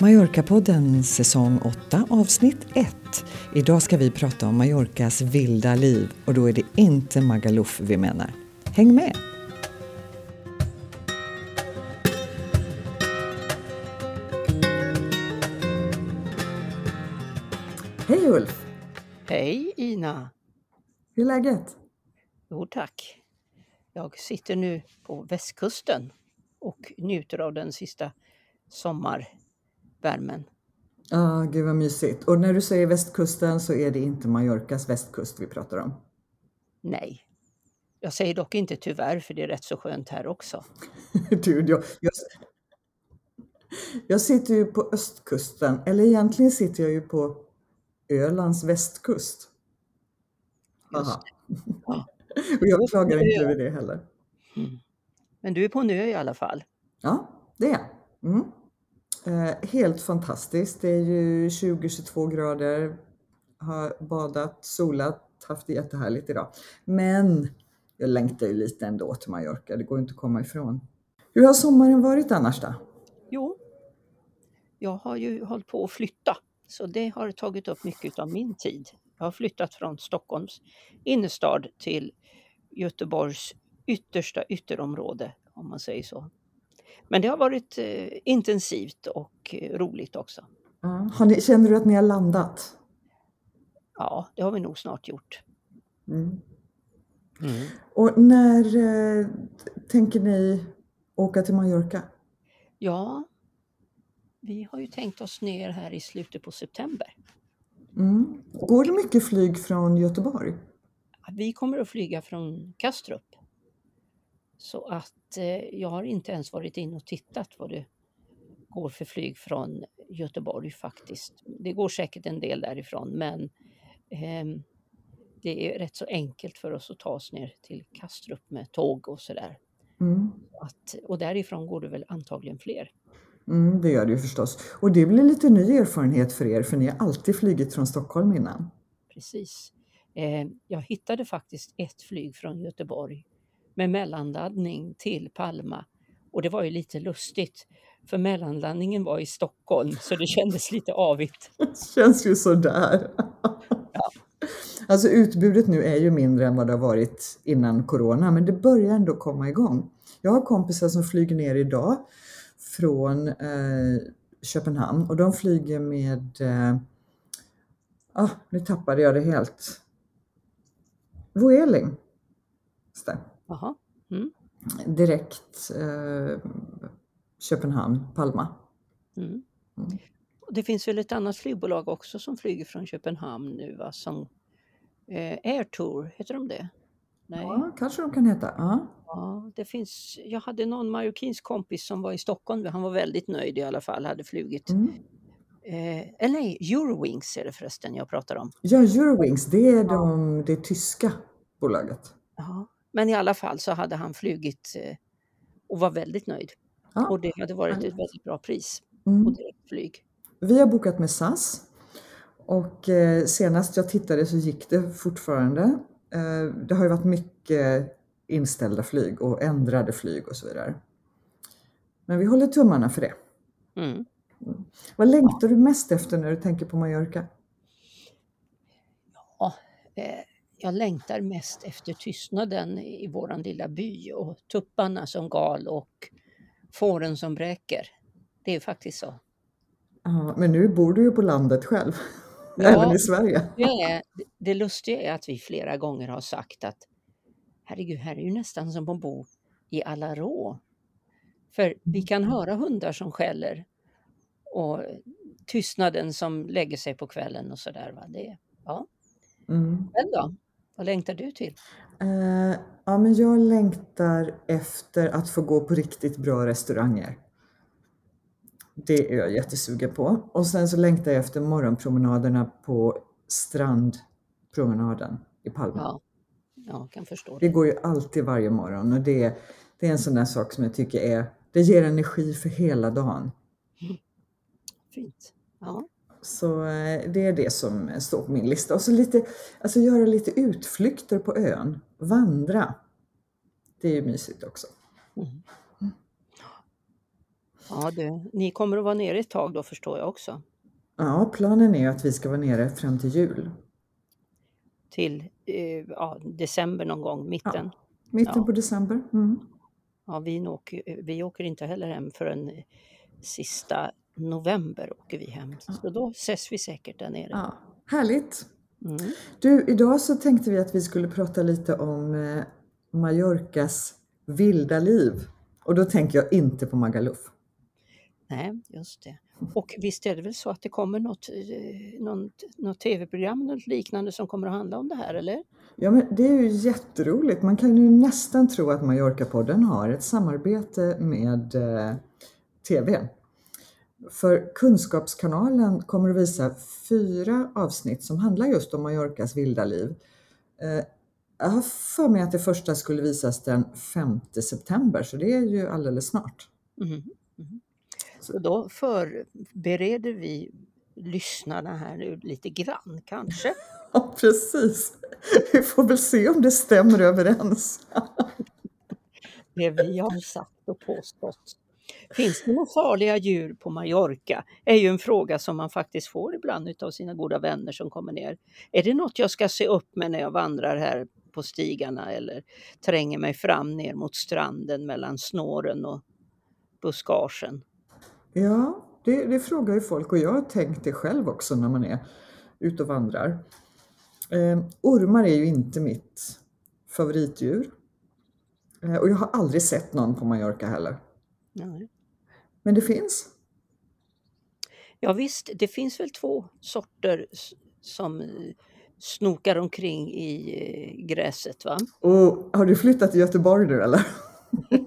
Mallorca-podden säsong 8 avsnitt 1. Idag ska vi prata om Mallorcas vilda liv och då är det inte Magaluf vi menar. Häng med! Hej Ulf! Hej Ina! Hur är läget? Jo tack. Jag sitter nu på västkusten och njuter av den sista sommarvärmen. Ja, ah, gud vad mysigt. Och när du säger västkusten så är det inte Mallorcas västkust vi pratar om? Nej. Jag säger dock inte tyvärr för det är rätt så skönt här också. du, jag, jag, jag sitter ju på östkusten, eller egentligen sitter jag ju på Ölands västkust. Aha. Ja. Och jag klagar inte över det heller. Mm. Men du är på en ö i alla fall? Ja, det är jag. Mm. Eh, helt fantastiskt. Det är ju 20-22 grader. Har badat, solat, haft det jättehärligt idag. Men jag längtar ju lite ändå till Mallorca. Det går inte att komma ifrån. Hur har sommaren varit annars då? Jo, jag har ju hållit på att flytta så det har tagit upp mycket av min tid. Jag har flyttat från Stockholms innerstad till Göteborgs yttersta ytterområde om man säger så. Men det har varit eh, intensivt och eh, roligt också. Mm. Har ni, känner du att ni har landat? Ja, det har vi nog snart gjort. Mm. Mm. Och när eh, tänker ni åka till Mallorca? Ja, vi har ju tänkt oss ner här i slutet på september. Mm. Går det mycket flyg från Göteborg? Vi kommer att flyga från Kastrup. Så att eh, jag har inte ens varit in och tittat vad det går för flyg från Göteborg faktiskt. Det går säkert en del därifrån men eh, det är rätt så enkelt för oss att ta oss ner till Kastrup med tåg och sådär. Mm. och därifrån går det väl antagligen fler. Mm, det gör det ju förstås. Och det blir lite ny erfarenhet för er, för ni har alltid flugit från Stockholm innan. Precis. Eh, jag hittade faktiskt ett flyg från Göteborg med mellanlandning till Palma. Och det var ju lite lustigt, för mellanlandningen var i Stockholm, så det kändes lite avigt. Det känns ju sådär. Ja. Alltså utbudet nu är ju mindre än vad det har varit innan Corona, men det börjar ändå komma igång. Jag har kompisar som flyger ner idag från eh, Köpenhamn och de flyger med, eh, ah, nu tappade jag det helt, Vueling. Aha. Mm. Direkt eh, Köpenhamn, Palma. Mm. Mm. Det finns väl ett annat flygbolag också som flyger från Köpenhamn nu va? Som eh, Airtour, heter de det? Nej. Ja, kanske de kan heta. Ja. ja, det finns. Jag hade någon marockinsk kompis som var i Stockholm. Han var väldigt nöjd i alla fall, hade flugit. Mm. Eh, eller nej, Eurowings är det förresten jag pratar om. Ja, Eurowings, det är de, det tyska bolaget. Ja, men i alla fall så hade han flugit eh, och var väldigt nöjd. Ja. Och det hade varit ett väldigt bra pris mm. på direktflyg. Vi har bokat med SAS och eh, senast jag tittade så gick det fortfarande. Eh, det har ju varit mycket inställda flyg och ändrade flyg och så vidare. Men vi håller tummarna för det. Mm. Mm. Vad längtar du mest efter när du tänker på Mallorca? Ja, eh, jag längtar mest efter tystnaden i våran lilla by och tupparna som gal och fåren som bräker. Det är faktiskt så. Ja, men nu bor du ju på landet själv, ja, även i Sverige. Det, är, det lustiga är att vi flera gånger har sagt att herregud, här är ju nästan som att bo i Alarå. För vi kan höra hundar som skäller och tystnaden som lägger sig på kvällen och sådär. ja. Mm. Men då? Vad längtar du till? Uh, ja, men jag längtar efter att få gå på riktigt bra restauranger. Det är jag jättesugen på. Och sen så längtar jag efter morgonpromenaderna på strandpromenaden i Palma. Ja, jag kan förstå det. Det går ju alltid varje morgon och det, det är en sån där sak som jag tycker är, det ger energi för hela dagen. Fint. Ja. Så eh, det är det som står på min lista. Och så lite, alltså göra lite utflykter på ön, vandra. Det är ju mysigt också. Mm. Ja du, ni kommer att vara nere ett tag då förstår jag också? Ja, planen är att vi ska vara nere fram till jul. Till eh, ja, december någon gång, mitten? Ja, mitten Ja. på december. Mm. Ja, vi, åker, vi åker inte heller hem förrän sista november åker vi hem. Så då ses vi säkert där nere. Ja, härligt! Mm. Du, idag så tänkte vi att vi skulle prata lite om eh, Mallorcas vilda liv. Och då tänker jag inte på Magaluf. Nej, just det. Och visst är det väl så att det kommer något, eh, något, något tv-program något liknande som kommer att handla om det här, eller? Ja, men det är ju jätteroligt. Man kan ju nästan tro att Mallorca-podden har ett samarbete med eh, TV. För Kunskapskanalen kommer att visa fyra avsnitt som handlar just om Mallorcas vilda liv. Eh, jag har för mig att det första skulle visas den 5 september, så det är ju alldeles snart. Mhm, mhm. Så då förbereder vi lyssnarna här nu lite grann kanske. Ja, precis. Vi får väl se om det stämmer överens. Det vi har sagt och påstått. Finns det några farliga djur på Mallorca? är ju en fråga som man faktiskt får ibland av sina goda vänner som kommer ner. Är det något jag ska se upp med när jag vandrar här på stigarna eller tränger mig fram ner mot stranden mellan snåren och buskagen? Ja, det, det frågar ju folk och jag har tänkt det själv också när man är ute och vandrar. Eh, ormar är ju inte mitt favoritdjur. Eh, och jag har aldrig sett någon på Mallorca heller. Nej. Men det finns. Ja visst, det finns väl två sorter som eh, snokar omkring i eh, gräset va? Och har du flyttat till Göteborg nu eller?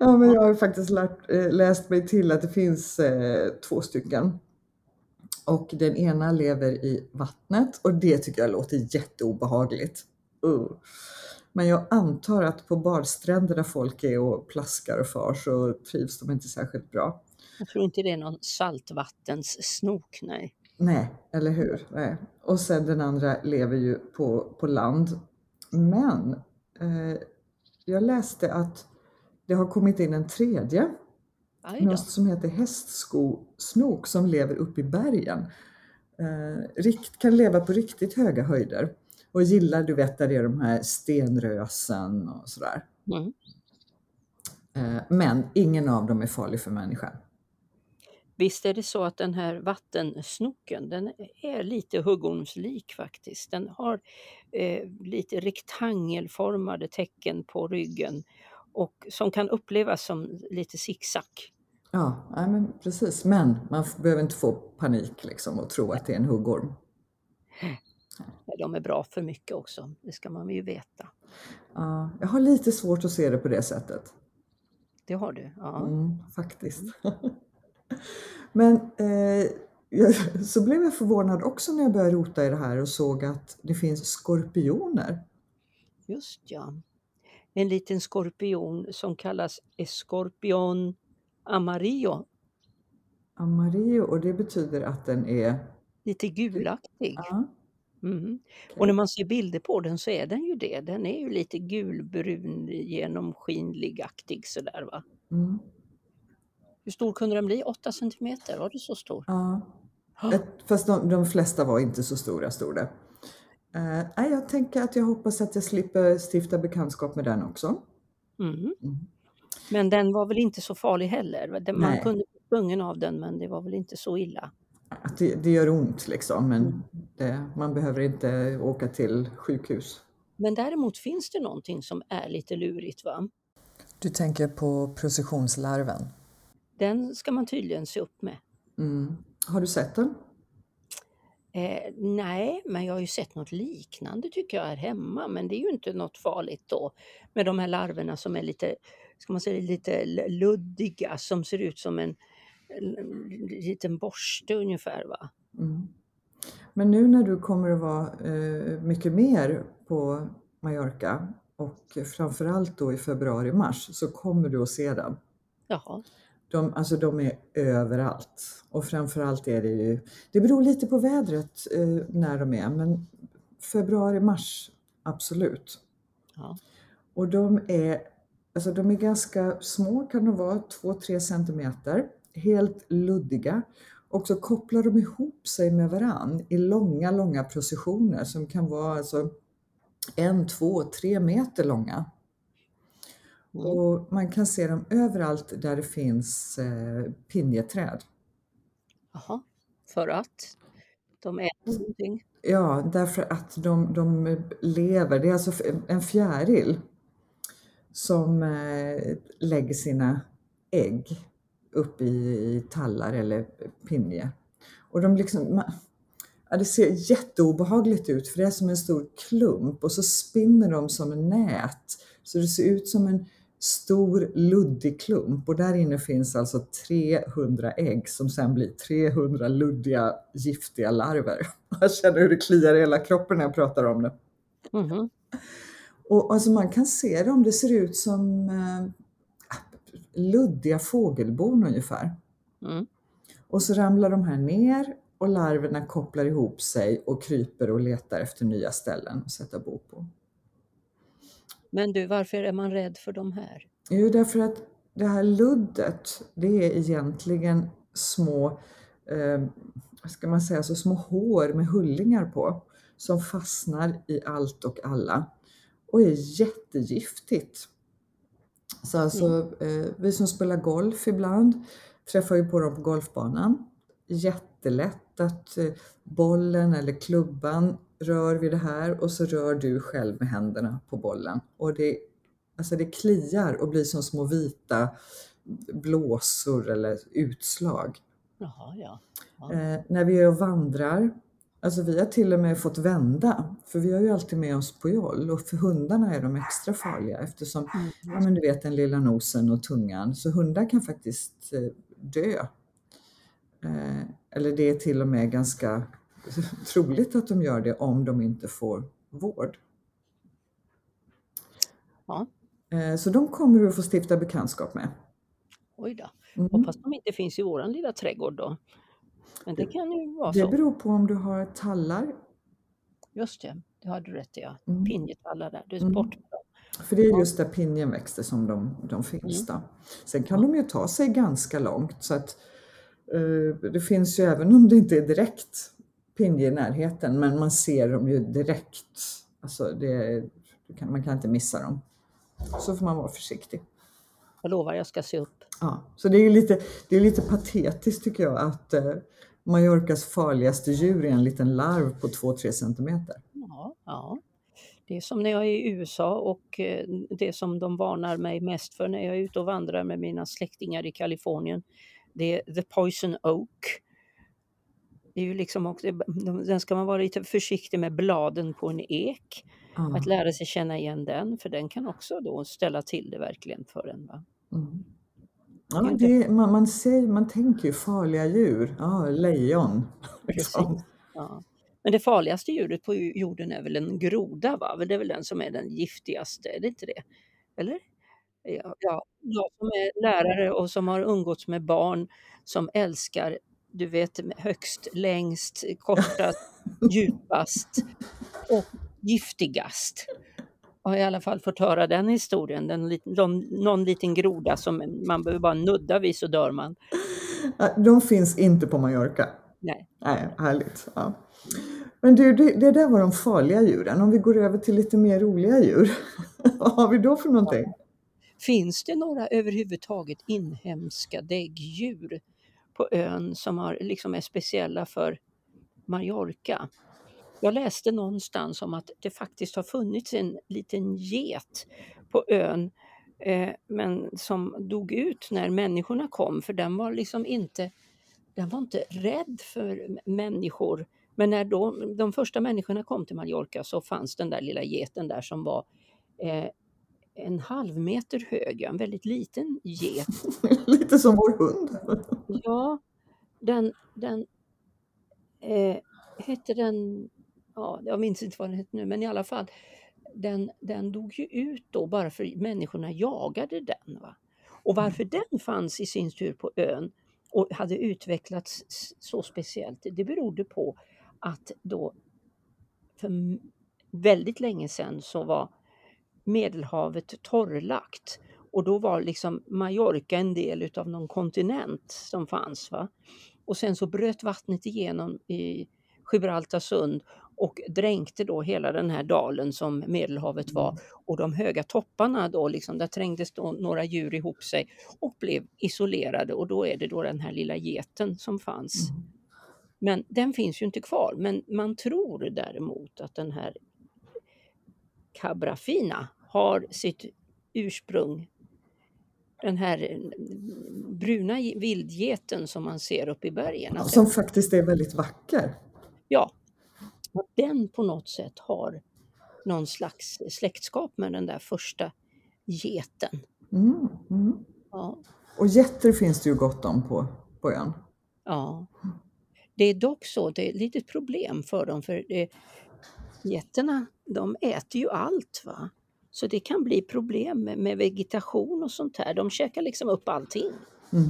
ja, men jag har faktiskt lärt, eh, läst mig till att det finns eh, två stycken. Och den ena lever i vattnet och det tycker jag låter jätteobehagligt. Uh. Men jag antar att på badstränder där folk är och plaskar och far så trivs de inte särskilt bra. Jag tror inte det är någon saltvattenssnok, nej. Nej, eller hur? Nej. Och sen den andra lever ju på, på land. Men eh, jag läste att det har kommit in en tredje, något som heter hästskosnok som lever uppe i bergen. Eh, rikt, kan leva på riktigt höga höjder och gillar, du vet, där det är de här stenrösen och sådär. Mm. Eh, men ingen av dem är farlig för människan. Visst är det så att den här vattensnoken, den är lite huggormslik faktiskt. Den har eh, lite rektangelformade tecken på ryggen och som kan upplevas som lite zigzag. Ja, nej, men precis. Men man behöver inte få panik liksom och tro att det är en huggorm. De är bra för mycket också, det ska man ju veta. Ja, jag har lite svårt att se det på det sättet. Det har du? Ja. Mm, faktiskt. Men eh, jag, så blev jag förvånad också när jag började rota i det här och såg att det finns skorpioner. Just ja. En liten skorpion som kallas Escorpion amarillo, Amarillo och det betyder att den är... lite gulaktig. Ja, Mhm. Och när man ser bilder på den så är den ju det. Den är ju lite gulbrun, genomskinlig-aktig sådär va. mm, Hur stor kunde den bli? 8 centimeter? Var det så stor? ja. Fast de, de flesta var inte så stora, stod det. Eh, jag tänker att jag hoppas att jag slipper stifta bekantskap med den också. Mhm. Mm. Men den var väl inte så farlig heller? Man Nej. kunde bli sprungen av den men det var väl inte så illa? Att det, det gör ont liksom, men Mm. det, man behöver inte åka till sjukhus. Men däremot finns det någonting som är lite lurigt va? Du tänker på processionslarven? Den ska man tydligen se upp med. Mm. Har du sett den? Eh, nej, men jag har ju sett något liknande tycker jag här hemma, men det är ju inte något farligt då med de här larverna som är lite, ska man säga, lite luddiga som ser ut som en, en liten borste ungefär va? Mm. Men nu när du kommer att vara eh, mycket mer på Mallorca och framförallt då i februari-mars så kommer du att se den. Jaha, De, alltså de är överallt och framförallt är det ju, det beror lite på vädret eh, när de är, men februari-mars absolut. ja. Och de är alltså de är ganska små, kan de vara, 2-3 centimeter, helt luddiga. Och så kopplar de ihop sig med varann i långa, långa processioner som kan vara alltså en, två, tre meter långa. Mm. Och man kan se dem överallt där det finns eh, pinjeträd. Jaha, för att de äter någonting? Ja, därför att de, de lever, det är alltså en fjäril som eh, lägger sina ägg upp i, i tallar eller pinje. Och de liksom, man, ja, det ser jätteobehagligt ut för det är som en stor klump och så spinner de som en nät. Så det ser ut som en stor luddig klump och där inne finns alltså 300 ägg som sen blir 300 luddiga giftiga larver. Jag känner hur det kliar i hela kroppen när jag pratar om det. Mhm. Och alltså man kan se dem, det ser ut som eh, luddiga fågelbon ungefär. Mm. Och så ramlar de här ner och larverna kopplar ihop sig och kryper och letar efter nya ställen att sätta bo på. Men du, varför är man rädd för de här? Jo, därför att det här luddet, det är egentligen små, eh, ska man säga, så små hår med hullingar på som fastnar i allt och alla och är jättegiftigt. Så alltså, eh, vi som spelar golf ibland träffar ju på dem på golfbanan. Jättelätt att eh, bollen eller klubban rör vid det här och så rör du själv med händerna på bollen. Och det, alltså det kliar och blir som små vita blåsor eller utslag. Jaha, ja. ja. Eh, när vi är och vandrar, alltså vi har till och med fått vända, för vi har ju alltid med oss pojol och för hundarna är de extra farliga eftersom, Mm. ja men du vet den lilla nosen och tungan, så hundar kan faktiskt eh, dö. Eh, eller det är till och med ganska troligt att de gör det om de inte får vård. Ja. Eh, så de kommer du att få stifta bekantskap med. Oj då. Mm. Hoppas de inte finns i våran lilla trädgård då. Men det kan ju vara Det så. beror på om du har tallar Just det, det har du rätt i. Ja. Mm. Pinjetallar där, du är Mm. bort med dem. För det är just där pinjen växer som de, de finns. Mm. Då. Sen kan de ju ta sig ganska långt så att eh, det finns ju även om det inte är direkt pinje i närheten men man ser dem ju direkt. Alltså det, kan, man kan inte missa dem. Så får man vara försiktig. Jag lovar, jag ska se upp. Ja, så det är lite, det är lite patetiskt tycker jag att eh, Mallorcas farligaste djur är en liten larv på 2-3 centimeter. Ja, ja. Det är som när jag är i USA och eh, det som de varnar mig mest för när jag är ute och vandrar med mina släktingar i Kalifornien. Det är the poison oak. Det är ju liksom också, de- den ska man vara lite försiktig med bladen på en ek. Ja. Att lära sig känna igen den, för den kan också då ställa till det verkligen för en. Va? Mm. Ja, det, man, man, säger, man tänker ju farliga djur, ja, lejon. liksom. Ja. Men det farligaste djuret på jorden är väl en groda? Va? Det är väl den som är den giftigaste, är det inte det? Eller? Ja, ja, jag som är lärare och som har umgåtts med barn som älskar, du vet, högst, längst, kortast, djupast och giftigast. Jag har i alla fall fått höra den historien, den, de, någon liten groda som man behöver bara nudda vid så dör man. De finns inte på Mallorca. Nej. Nej, härligt. Ja. Men du, det, det där var de farliga djuren. Om vi går över till lite mer roliga djur. Vad har vi då för någonting? Finns det några överhuvudtaget inhemska däggdjur på ön som har, liksom är speciella för Mallorca? Jag läste någonstans om att det faktiskt har funnits en liten get på ön eh, men som dog ut när människorna kom för den var liksom inte, den var inte rädd för människor. Men när då, de första människorna kom till Mallorca så fanns den där lilla geten där som var eh, en halv meter hög, en väldigt liten get. lite som vår hund. Ja, den, den eh, hette den, ja, jag minns inte vad den hette nu, men i alla fall, den, den dog ju ut då bara för människorna jagade den. Va? Och varför den fanns i sin tur på ön och hade utvecklats så speciellt, det berodde på att då för väldigt länge sedan så var Medelhavet torrlagt Och då var liksom Mallorca en del utav någon kontinent som fanns. Va? Och sen så bröt vattnet igenom i Gibraltarsund och dränkte då hela den här dalen som Medelhavet var. Och de höga topparna då, liksom, där trängdes då några djur ihop sig och blev isolerade och då är det då den här lilla geten som fanns. Mm. Men den finns ju inte kvar. Men man tror däremot att den här Cabrafina har sitt ursprung den här eh, bruna vildgeten som man ser uppe i bergen. Som faktiskt är väldigt vacker. ja, att den på något sätt har någon slags släktskap med den där första geten. Mm, mm. Ja, Och getter finns det ju gott om på, på ön. ja. Det är dock så, det är ett litet problem för dem för det, getterna de äter ju allt. va. Så det kan bli problem med, med vegetation och sånt här. De käkar liksom upp allting. Mm.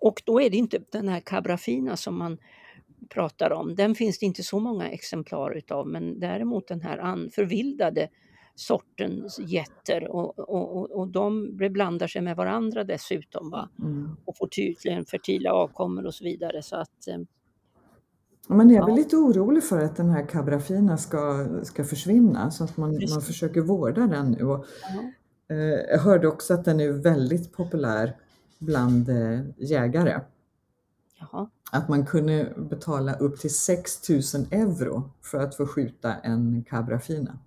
Och då är det inte den här cabrafina som man pratar om. Den finns det inte så många exemplar utav men däremot den här förvildade sortens getter och, och, och, de blandar sig med varandra dessutom va? Mm. och får tydligen fertila avkommor och så vidare. Så att, eh, Man är väl Ja. lite orolig för att den här cabrafina ska, ska försvinna så att man, man försöker vårda den nu. Och, ja, eh, jag hörde också att den är väldigt populär bland eh, jägare. Jaha. Att man kunde betala upp till 6 000 euro för att få skjuta en cabrafina.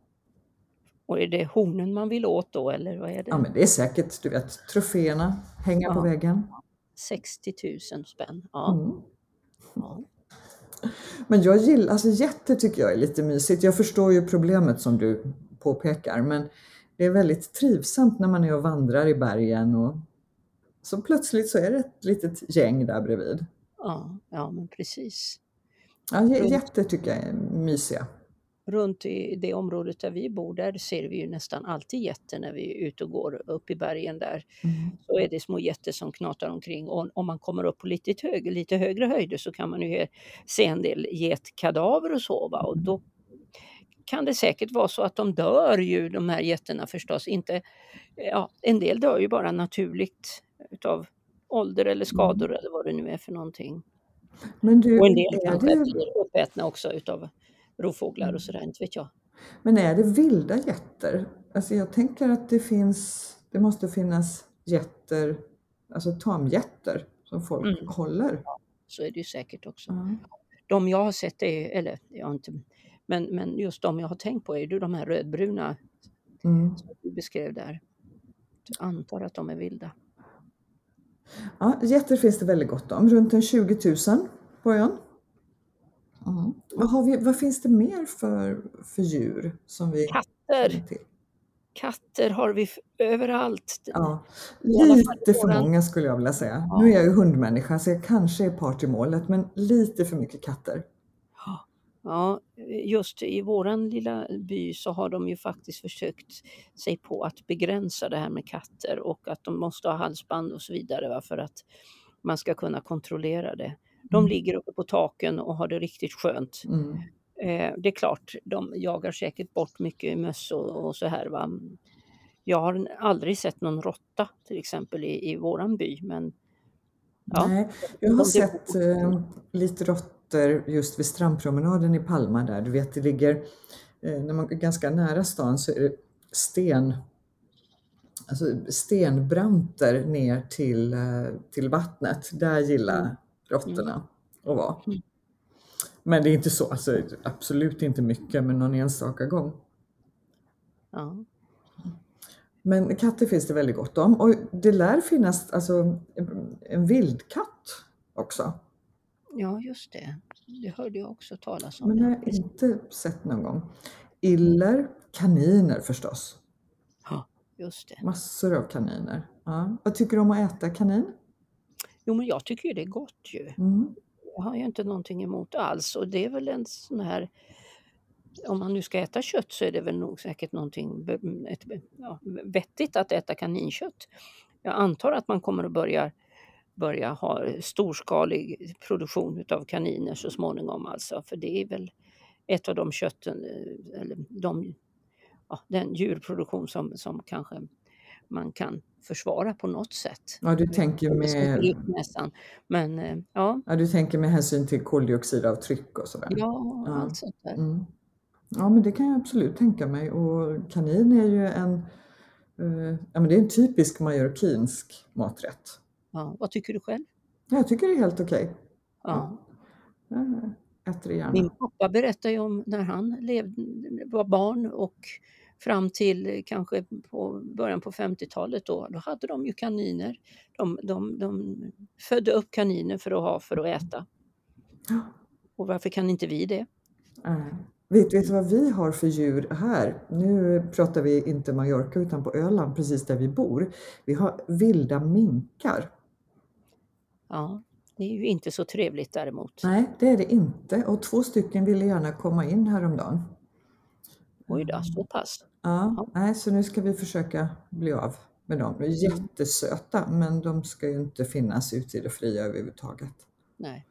Och är det hornen man vill åt då eller vad är det? Ja men det är säkert, du vet, troféerna, hänga på Ja. väggen. 60 000 spänn. Ja. Mm. Ja. Men jag gillar, alltså getter tycker jag är lite mysigt. Jag förstår ju problemet som du påpekar, men det är väldigt trivsamt när man är och vandrar i bergen och så plötsligt så är det ett litet gäng där bredvid. Ja, ja, men precis. Ja, getter tycker jag är mysiga. Runt i det området där vi bor, där ser vi ju nästan alltid getter när vi är ute och går upp i bergen där. Mm. Så är det små getter som knatar omkring och om man kommer upp på lite, hög, lite högre höjder så kan man ju se en del getkadaver och så. Va? Och då kan det säkert vara så att de dör ju, de här getterna förstås. Inte, ja, en del dör ju bara naturligt utav ålder eller skador eller vad det nu är för någonting. Men du, Och en del kanske det, blir uppätna också utav rovfåglar och sådär, inte vet jag. men är det vilda getter? Alltså jag tänker att det finns, det måste finnas getter, alltså tamgetter som folk Mm. håller. Så är det ju säkert också. Ja. De jag har sett är, eller jag har inte, men, men just de jag har tänkt på är ju de här rödbruna Mm. som du beskrev där. Jag antar att de är vilda. Ja, getter finns det väldigt gott om, runt en 20 000 på ön. Mm. Vad, vi, vad finns det mer för, för djur som vi Katter, katter har vi överallt. Ja, lite för många skulle jag vilja säga. Ja. Nu är jag ju hundmänniska så jag kanske är part i målet, men lite för mycket katter. Ja, just i våran lilla by så har de ju faktiskt försökt sig på att begränsa det här med katter och att de måste ha halsband och så vidare va, för att man ska kunna kontrollera det. De Mm. ligger uppe på taken och har det riktigt skönt. Mm. Eh, det är klart, de jagar säkert bort mycket möss och, och så här. Va? Jag har aldrig sett någon råtta till exempel i, i våran by, men ja, Nej, jag har sett eh, lite råttor just vid strandpromenaden i Palma där. Du vet, det ligger eh, när man är ganska nära stan så är det sten, alltså stenbranter ner till, eh, till vattnet. Där gillar Mm. råttorna att vara. Mm. Men det är inte så, alltså, absolut inte mycket, men någon enstaka gång. ja. Men katter finns det väldigt gott om och det lär finnas alltså, en vildkatt också. Ja just det. Det hörde jag också talas om. Men det har ja. jag inte sett någon gång. Iller, kaniner förstås. Ja, just det. Massor av kaniner. Ja. Vad tycker du om att äta kanin? Jo, men jag tycker ju det är gott ju. Mm. Jag har ju inte någonting emot alls och det är väl en sån här om man nu ska äta kött så är det väl nog säkert någonting ett, ja, vettigt att äta kaninkött. Jag antar att man kommer att börja, börja ha storskalig produktion utav kaniner så småningom alltså, för det är väl ett av de kötten, eh, eller de, ja, den djurproduktion som, som kanske man kan försvara på något sätt. Ja, du tänker med, ut näsan. Men eh, ja, ja, du tänker med hänsyn till koldioxidavtryck och sådär? ja, Ja. allt sånt där. Mm. Ja, men det kan jag absolut tänka mig. Och kanin är ju en, eh, ja, men det är en typisk mallorquinsk maträtt. Ja, vad tycker du själv? Jag tycker det är helt okej. Ja. Jag äter gärna. Min pappa berättade ju om när han levde, var barn och fram till kanske på början på 50-talet då, då hade de ju kaniner. De, de, de födde upp kaniner för att ha för att äta. Ja. Och varför kan inte vi det? Nej. Vet, vet du vad vi har för djur här? Nu pratar vi inte Mallorca utan på Öland, precis där vi bor. Vi har vilda minkar. Ja, det är ju inte så trevligt däremot. Nej, det är det inte. Och två stycken ville gärna komma in häromdagen. Oj då, så pass. Ja, Ja. nej, så nu ska vi försöka bli av med dem. De är jättesöta, men de ska ju inte finnas ute i det fria överhuvudtaget. Nej.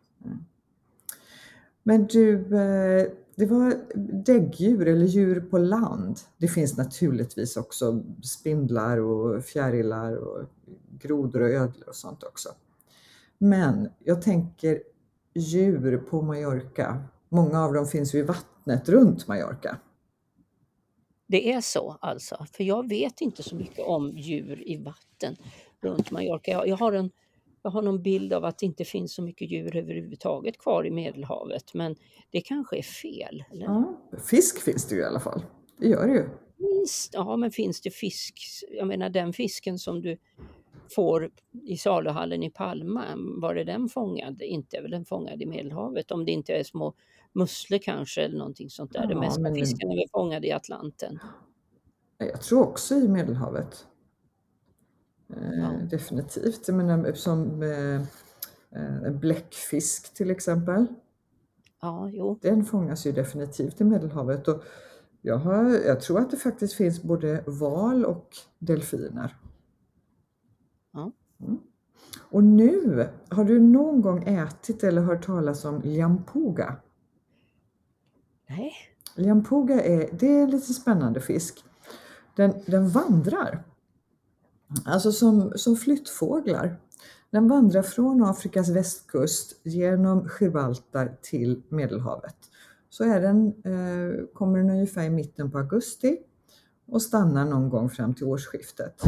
Men du, eh, det var däggdjur eller djur på land. Det finns naturligtvis också spindlar och fjärilar och grodor och ödlor och sånt också. Men jag tänker djur på Mallorca. Många av dem finns ju i vattnet runt Mallorca. Det är så alltså, för jag vet inte så mycket om djur i vatten runt Mallorca. Jag, jag, har en, jag har någon bild av att det inte finns så mycket djur överhuvudtaget kvar i Medelhavet, men det kanske är fel. Ja, fisk finns det ju i alla fall. Det gör det ju. Finns, ja, men finns det fisk? Jag menar den fisken som du får i saluhallen i Palma, var är den fångad? Inte är väl den fångad i Medelhavet om det inte är små musslor kanske eller någonting sånt där. Ja, det mesta men- fisken är väl fångad i Atlanten. Jag tror också i Medelhavet. Eh, Ja. Definitivt. Jag menar, som eh, bläckfisk till exempel. Ja, jo. Den fångas ju definitivt i Medelhavet. Och jag, har, jag tror att det faktiskt finns både val och delfiner. Ja. Mm. Och nu, har du någon gång ätit eller hört talas om liampuga? Nej, Liampuga är, det är lite spännande fisk. Den, den vandrar. Alltså som, som flyttfåglar. Den vandrar från Afrikas västkust genom Gibraltar till Medelhavet. Så är den, eh, kommer den ungefär i mitten på augusti och stannar någon gång fram till årsskiftet.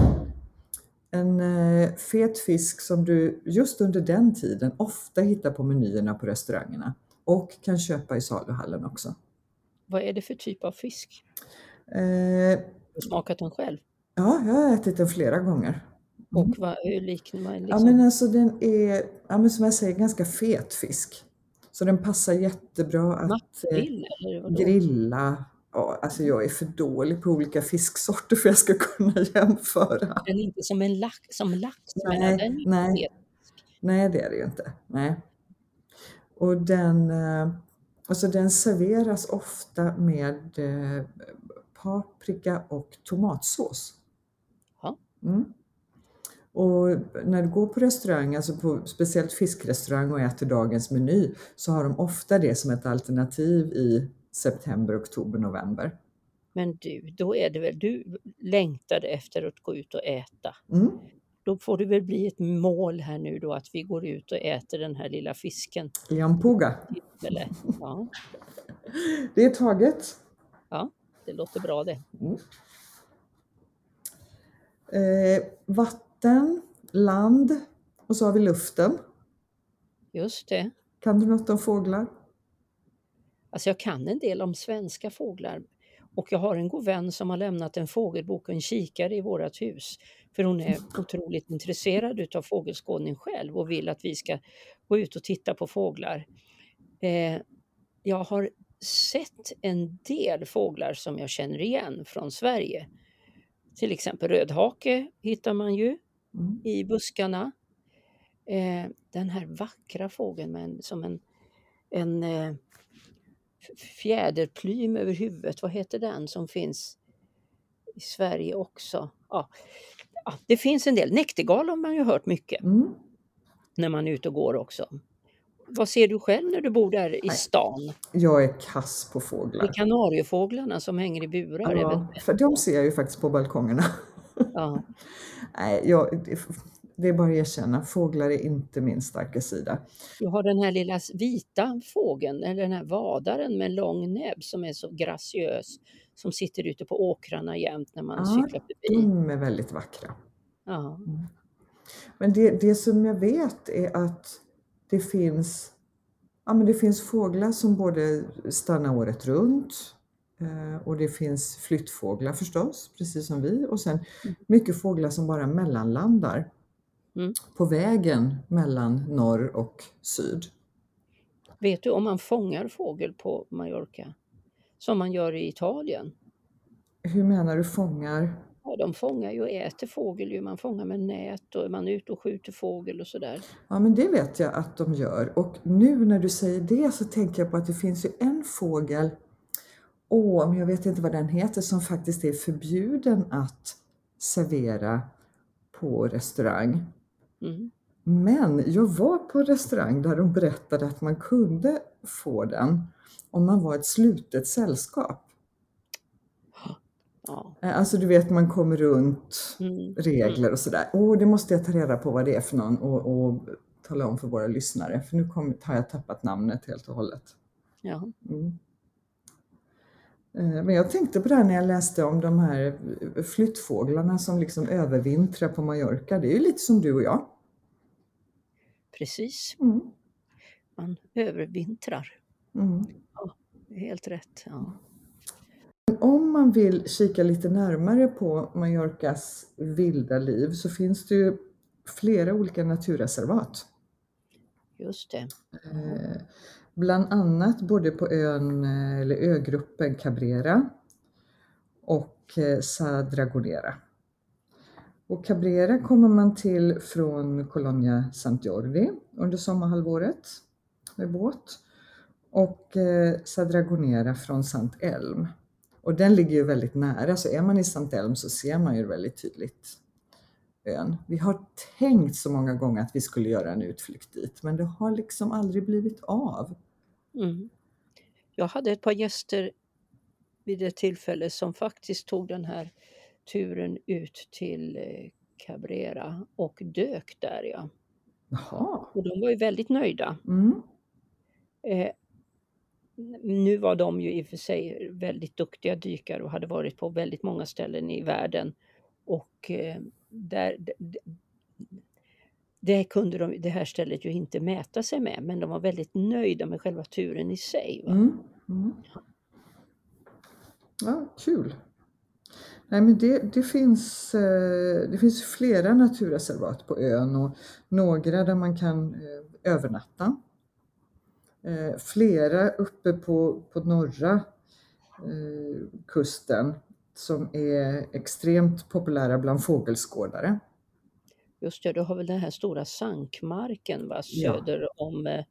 En eh, fet fisk som du just under den tiden ofta hittar på menyerna på restaurangerna och kan köpa i saluhallen också. vad är det för typ av fisk? Eh, smakat den själv? ja, jag har ätit den flera gånger. Och vad, hur liknar man Ja, liksom? men alltså den är, ja, men som jag säger, ganska fet fisk. Så den passar jättebra att eh, eller vadå? grilla. Ja, alltså jag är för dålig på olika fisksorter för att jag ska kunna jämföra. Den är inte som en lax, som lax Nej, menar den är nej. Nej, det är det ju inte. Nej. Och den, eh, alltså den serveras ofta med eh, paprika och tomatsås. Ja. Mm. Och när du går på restaurang, alltså på speciellt fiskrestaurang och äter dagens meny, så har de ofta det som ett alternativ i september, oktober, november. Men du, då är det väl, du längtade efter att gå ut och äta. Mm. Då får det väl bli ett mål här nu då att vi går ut och äter den här lilla fisken. Liampuga. Eller? Ja, Det är taget. det låter bra det. Eh, vatten, land och så har vi luften. Just det. Kan du något om fåglar? Alltså jag kan en del om svenska fåglar och jag har en god vän som har lämnat en fågelbok och en kikare i vårt hus. För hon är otroligt intresserad utav fågelskådning själv och vill att vi ska gå ut och titta på fåglar. Eh, jag har sett en del fåglar som jag känner igen från Sverige. Till exempel rödhake hittar man ju Mm. i buskarna. Eh, den här vackra fågeln med en, som en, en eh, fjäderplym över huvudet, vad heter den som finns i Sverige också? Ja, ja, det finns en del. Näktergal har man ju hört mycket Mm. när man är ute och går också. Vad ser du själv när du bor där i stan? Jag är kass på Det är fåglar. kanariefåglarna som hänger i burar. Ja, för de ser jag ju faktiskt på balkongerna. Ja. Nej, jag, det- är bara att erkänna, fåglar är inte min starka sida. Jag har den här lilla vita fågeln, eller den här vadaren med lång näbb som är så graciös, som sitter ute på åkrarna jämt när man Ja, cyklar förbi. De är väldigt vackra. Ja. Men det, det som jag vet är att det finns, ja, men det finns fåglar som både stannar året runt eh, och det finns flyttfåglar förstås, precis som vi. Och sen Mm. mycket fåglar som bara mellanlandar Mm. på vägen mellan norr och syd. Vet du om man fångar fågel på Mallorca? Som man gör i Italien. Hur menar du fångar? Ja, de fångar ju och äter fågel ju. Man fångar med nät och man är ute och skjuter fågel och sådär. Ja, men det vet jag att de gör. Och nu när du säger det så tänker jag på att det finns ju en fågel, åh, men jag vet inte vad den heter, som faktiskt är förbjuden att servera på restaurang. Mm. Men jag var på restaurang där de berättade att man kunde få den om man var ett slutet sällskap. Ja. Eh, Alltså du vet, man kommer runt Mm. regler och sådär. Åh, det måste jag ta reda på vad det är för någon och, och tala om för våra lyssnare. För nu kom, har jag tappat namnet helt och hållet. Ja. Mm. Eh, Men jag tänkte på det här när jag läste om de här flyttfåglarna som liksom övervintrar på Mallorca. Det är ju lite som du och jag. Precis. Mm. Man övervintrar. Mm. Är Helt rätt. Ja. Om man vill kika lite närmare på Mallorcas vilda liv så finns det ju flera olika naturreservat. Just det. Bland annat både på ön, eller ögruppen Cabrera och eh, Sa Dragonera. Och Cabrera kommer man till från Colonia Sant Jordi under sommarhalvåret med båt och eh, Sa Dragonera från Sant Elm. Och den ligger ju väldigt nära så är man i Sant Elm så ser man ju väldigt tydligt ön. Vi har tänkt så många gånger att vi skulle göra en utflykt dit men det har liksom aldrig blivit av. Mm. Jag hade ett par gäster vid ett tillfälle som faktiskt tog den här turen ut till eh, Cabrera och dök där ja. Jaha. Och de var ju väldigt nöjda. Mm. Eh, nu var de ju i och för sig väldigt duktiga dykare och hade varit på väldigt många ställen i världen. Och eh, där, det kunde de, det här stället ju inte mäta sig med, men de var väldigt nöjda med själva turen i sig. Va? Mm. Mm. Ja, kul. Nej, men det, det, finns, eh, det finns flera naturreservat på ön och några där man kan eh, övernatta. Flera uppe på, på norra kusten som är extremt populära bland fågelskådare. Just det, du har väl den här stora sankmarken va? Ja. söder om eh,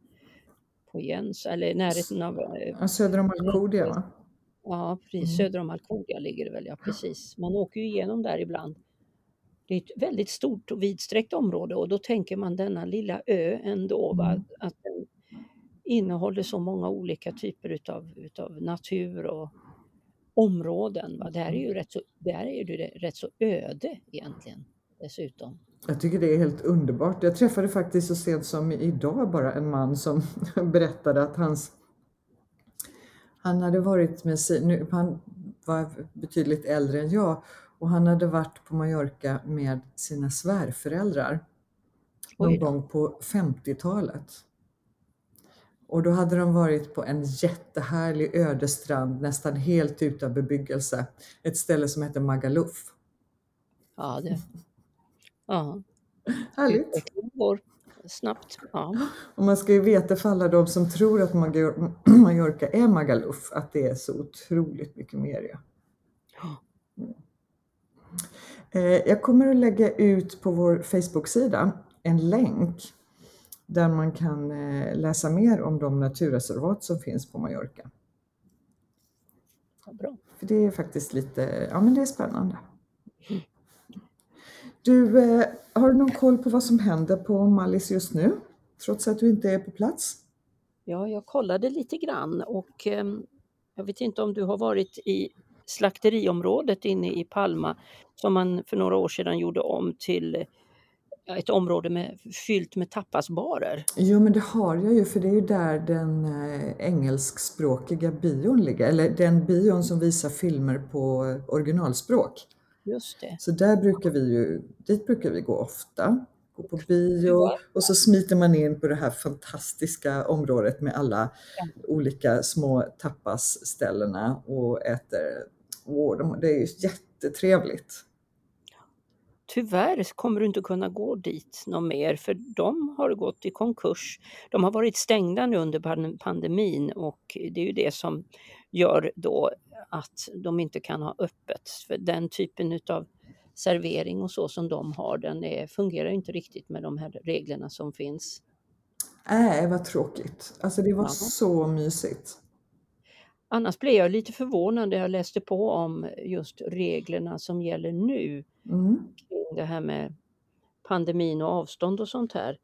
på Jens, eller i närheten av eh, Ja, söder om Alcudia va? Ja, precis. Mm. Söder om Alcudia ligger det väl, ja precis. Man åker ju igenom där ibland. Det är ett väldigt stort och vidsträckt område och då tänker man denna lilla ö ändå, va? Mm. att den innehåller så många olika typer utav, utav natur och områden. Va? Det här är ju rätt så, det här är ju rätt så öde egentligen dessutom. Jag tycker det är helt underbart. Jag träffade faktiskt så sent som idag bara en man som berättade att hans han hade varit med sin, nu, han var betydligt äldre än jag och han hade varit på Mallorca med sina svärföräldrar någon gång på 50-talet. Och då hade de varit på en jättehärlig öde strand nästan helt utan bebyggelse. Ett ställe som heter Magaluf. Ja, det, ja. Härligt! går snabbt. Ja. Och man ska ju veta för alla de som tror att Mallorca är Magaluf att det är så otroligt mycket mer. Ja. Eh, Jag kommer att lägga ut på vår Facebook-sida en länk där man kan eh, läsa mer om de naturreservat som finns på Mallorca. Ja, bra. För det är faktiskt lite, ja men det är spännande. Du, eh, har du någon koll på vad som händer på Mallis just nu? Trots att du inte är på plats? Ja, jag kollade lite grann och ehm, jag vet inte om du har varit i slakteriområdet inne i Palma som man för några år sedan gjorde om till ett område med, fyllt med tapasbarer. Jo, men det har jag ju, för det är ju där den eh, engelskspråkiga bion ligger, eller den bion som visar filmer på originalspråk. Just det. Så där brukar vi ju, dit brukar vi gå ofta. Gå på bio och så smiter man in på det här fantastiska området med alla Ja. olika små tapasställena och äter. Åh, de, det är ju jättetrevligt. Tyvärr kommer du inte kunna gå dit någon mer för de har gått i konkurs. De har varit stängda nu under pan- pandemin och det är ju det som gör då att de inte kan ha öppet. För den typen utav servering och så som de har den är, fungerar inte riktigt med de här reglerna som finns. Nej, vad tråkigt. Alltså det var Ja. så mysigt. Annars blev jag lite förvånad när jag läste på om just reglerna som gäller nu Mm. Kring det här med pandemin och avstånd och sånt här.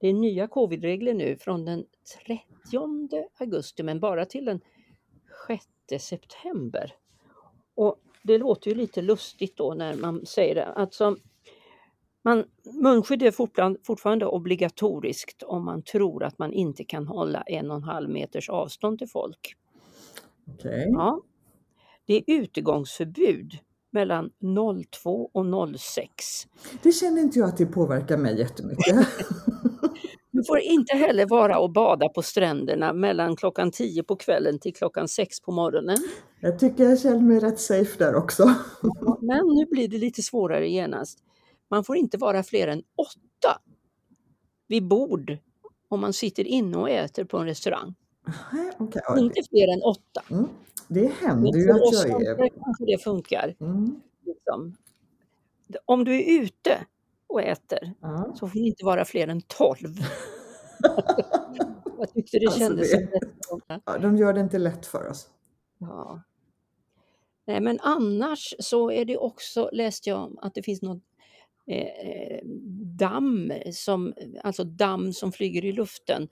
Det är nya covidregler nu från den 30 augusti men bara till den 6 september. Och det låter ju lite lustigt då när man säger det. Alltså, man, munskydd är fortfarande, obligatoriskt om man tror att man inte kan hålla en och en halv meters avstånd till folk. Okej. Ja. Det är utegångsförbud mellan 02 och 06. Det känner inte jag att det påverkar mig jättemycket. Du får inte heller vara och bada på stränderna mellan klockan 10 på kvällen till klockan 6 på morgonen. Jag tycker jag känner mig rätt safe där också. Men nu blir det lite svårare genast. Man får inte vara fler än åtta vid bord om man sitter inne och äter på en restaurang. Okej. Ja, Inte fler än åtta. Mm. Det händer ju att jag är... kanske det funkar. Mm. Liksom. Om du är ute och äter Ja. så får det inte vara fler än tolv. Jag tyckte det Alltså, kändes det- som. Ja, de gör det inte lätt för oss. Ja. Nej, men annars så är det också, läste jag om, att det finns något eh, damm, som, alltså damm som flyger i luften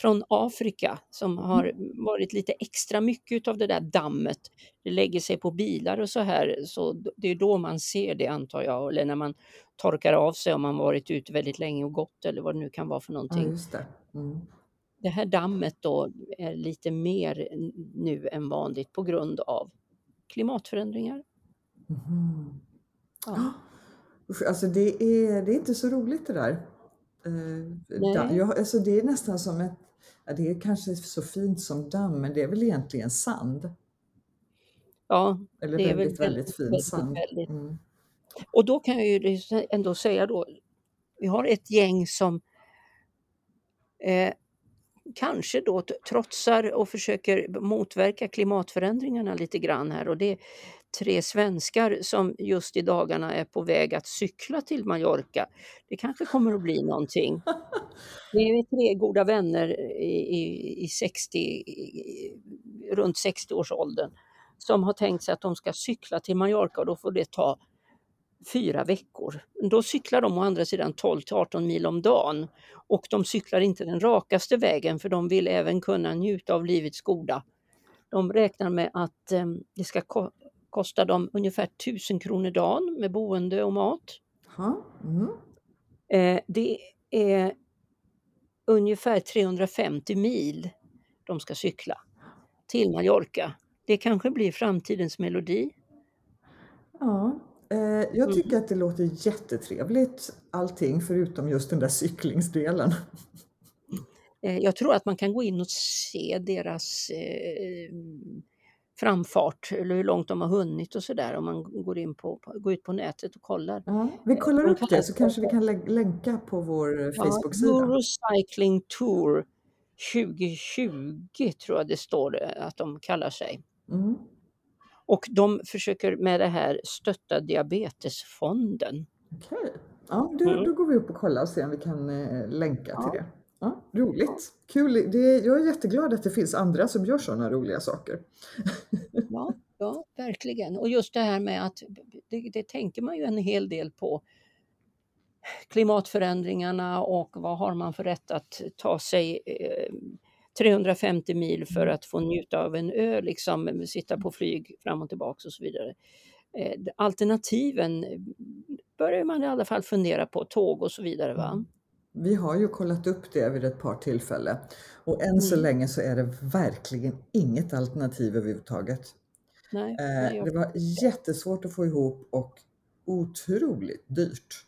från Afrika som har varit lite extra mycket av det där dammet. Det lägger sig på bilar och så här, så det är då man ser det antar jag, eller när man torkar av sig om man varit ute väldigt länge och gått eller vad det nu kan vara för Ja, någonting. just det. Mm. Det här dammet då är lite mer nu än vanligt på grund av klimatförändringar. Mhm. Ja. Alltså det är, det är inte så roligt det där. Eh, jag, alltså det är nästan som ett, ja, det är kanske så fint som damm, men det är väl egentligen sand. Ja, Eller Det är väl väldigt, väldigt väldigt, fin väldigt, sand. väldigt. Mm. och då kan jag ju ändå säga då, vi har ett gäng som eh, kanske då trotsar och försöker motverka klimatförändringarna lite grann här och det tre svenskar som just i dagarna är på väg att cykla till Mallorca. Det kanske kommer att bli någonting. Det är tre goda vänner i, i, i 60, i, runt 60-årsåldern som har tänkt sig att de ska cykla till Mallorca och då får det ta fyra veckor. Då cyklar de å andra sidan 12 till 18 mil om dagen och de cyklar inte den rakaste vägen för de vill även kunna njuta av livets goda. De räknar med att eh, det ska ko- kosta dem ungefär 1000 kronor dagen med boende och mat. Mm. Eh, det är ungefär 350 mil de ska cykla till Mallorca. Det kanske blir framtidens melodi. ja. Eh, jag Mm. tycker att det låter jättetrevligt allting förutom just den där cyklingsdelen. Eh, Jag tror att man kan gå in och se deras eh, framfart eller hur långt de har hunnit och sådär om man går, in på, går ut på nätet och kollar. Ja, vi kollar de upp det så kanske vi kan lä- länka på vår eh, Ja, Facebook-sida. Eurocycling Tour 2020 tror jag det står eh, att de kallar sig. Mm. Och de försöker med det här stötta Diabetesfonden. Okej, ja, då, Mm. då går vi upp och kollar och ser om vi kan eh, länka Ja. till det. Ja, roligt, kul. Det, jag är jätteglad att det finns andra som gör sådana roliga saker. Ja, ja, verkligen. Och just det här med att det, det tänker man ju en hel del på. Klimatförändringarna och vad har man för rätt att ta sig, eh, 350 mil för att få njuta av en ö, liksom, sitta på flyg fram och tillbaka och så vidare. Eh, alternativen börjar man i alla fall fundera på, tåg och så vidare. Va? Vi har ju kollat upp det vid ett par tillfällen och än så Mm. länge så är det verkligen inget alternativ överhuvudtaget. Nej, Eh, nej, Det var jättesvårt att få ihop och otroligt dyrt.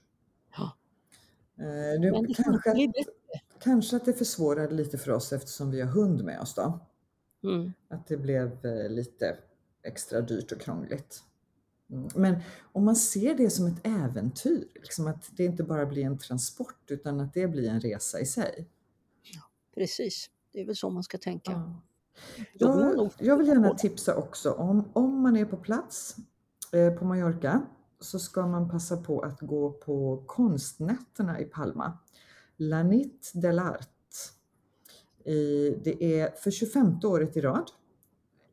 Ja. Eh, Nu, men kanske, att, kanske att det försvårade lite för oss eftersom vi har hund med oss då. Mm. Att det blev eh, lite extra dyrt och krångligt. Mm. Men om man ser det som ett äventyr, liksom att det inte bara blir en transport utan att det blir en resa i sig. Precis, det är väl så man ska tänka. Ja. Jag, jag vill gärna tipsa också om, om man är på plats eh, på Mallorca så ska man passa på att gå på konstnätterna i Palma. La Nit del Art. I, det är för 25 året i rad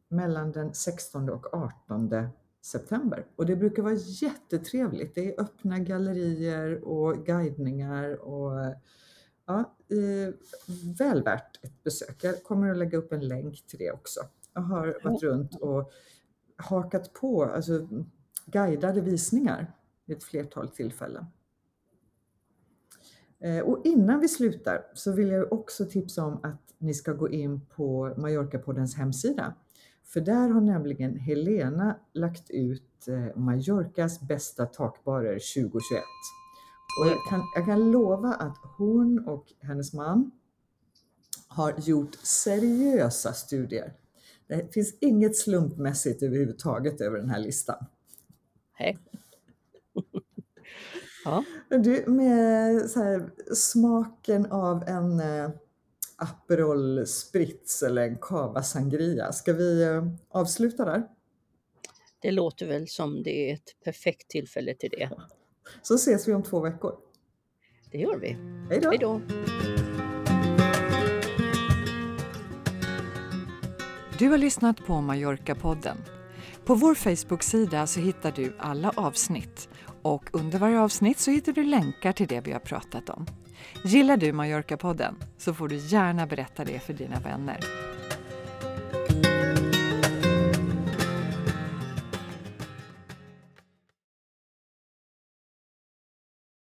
mellan den 16 och 18 september. Och det brukar vara jättetrevligt. Det är öppna gallerier och guidningar och ja, eh, väl värt ett besök. Jag kommer att lägga upp en länk till det också. Jag har varit runt och hakat på alltså, guidade visningar vid ett flertal tillfällen. Eh, Och innan vi slutar så vill jag också tipsa om att ni ska gå in på Mallorca-poddens hemsida. För där har nämligen Helena lagt ut eh, Mallorcas bästa takbarer 2021. Och jag kan, jag kan lova att hon och hennes man har gjort seriösa studier. Det finns inget slumpmässigt överhuvudtaget över den här listan. Hej. ja, Du, med här, smaken av en eh, Aperol Spritz eller en Cava Sangria. Ska vi eh, avsluta där? det låter väl som det är ett perfekt tillfälle till det. Så ses vi om två veckor. Det gör vi. Hej då! Hej då! Du har lyssnat på Mallorca-podden. På vår Facebook-sida så hittar du alla avsnitt och under varje avsnitt så hittar du länkar till det vi har pratat om. Gillar du Mallorca-podden så får du gärna berätta det för dina vänner.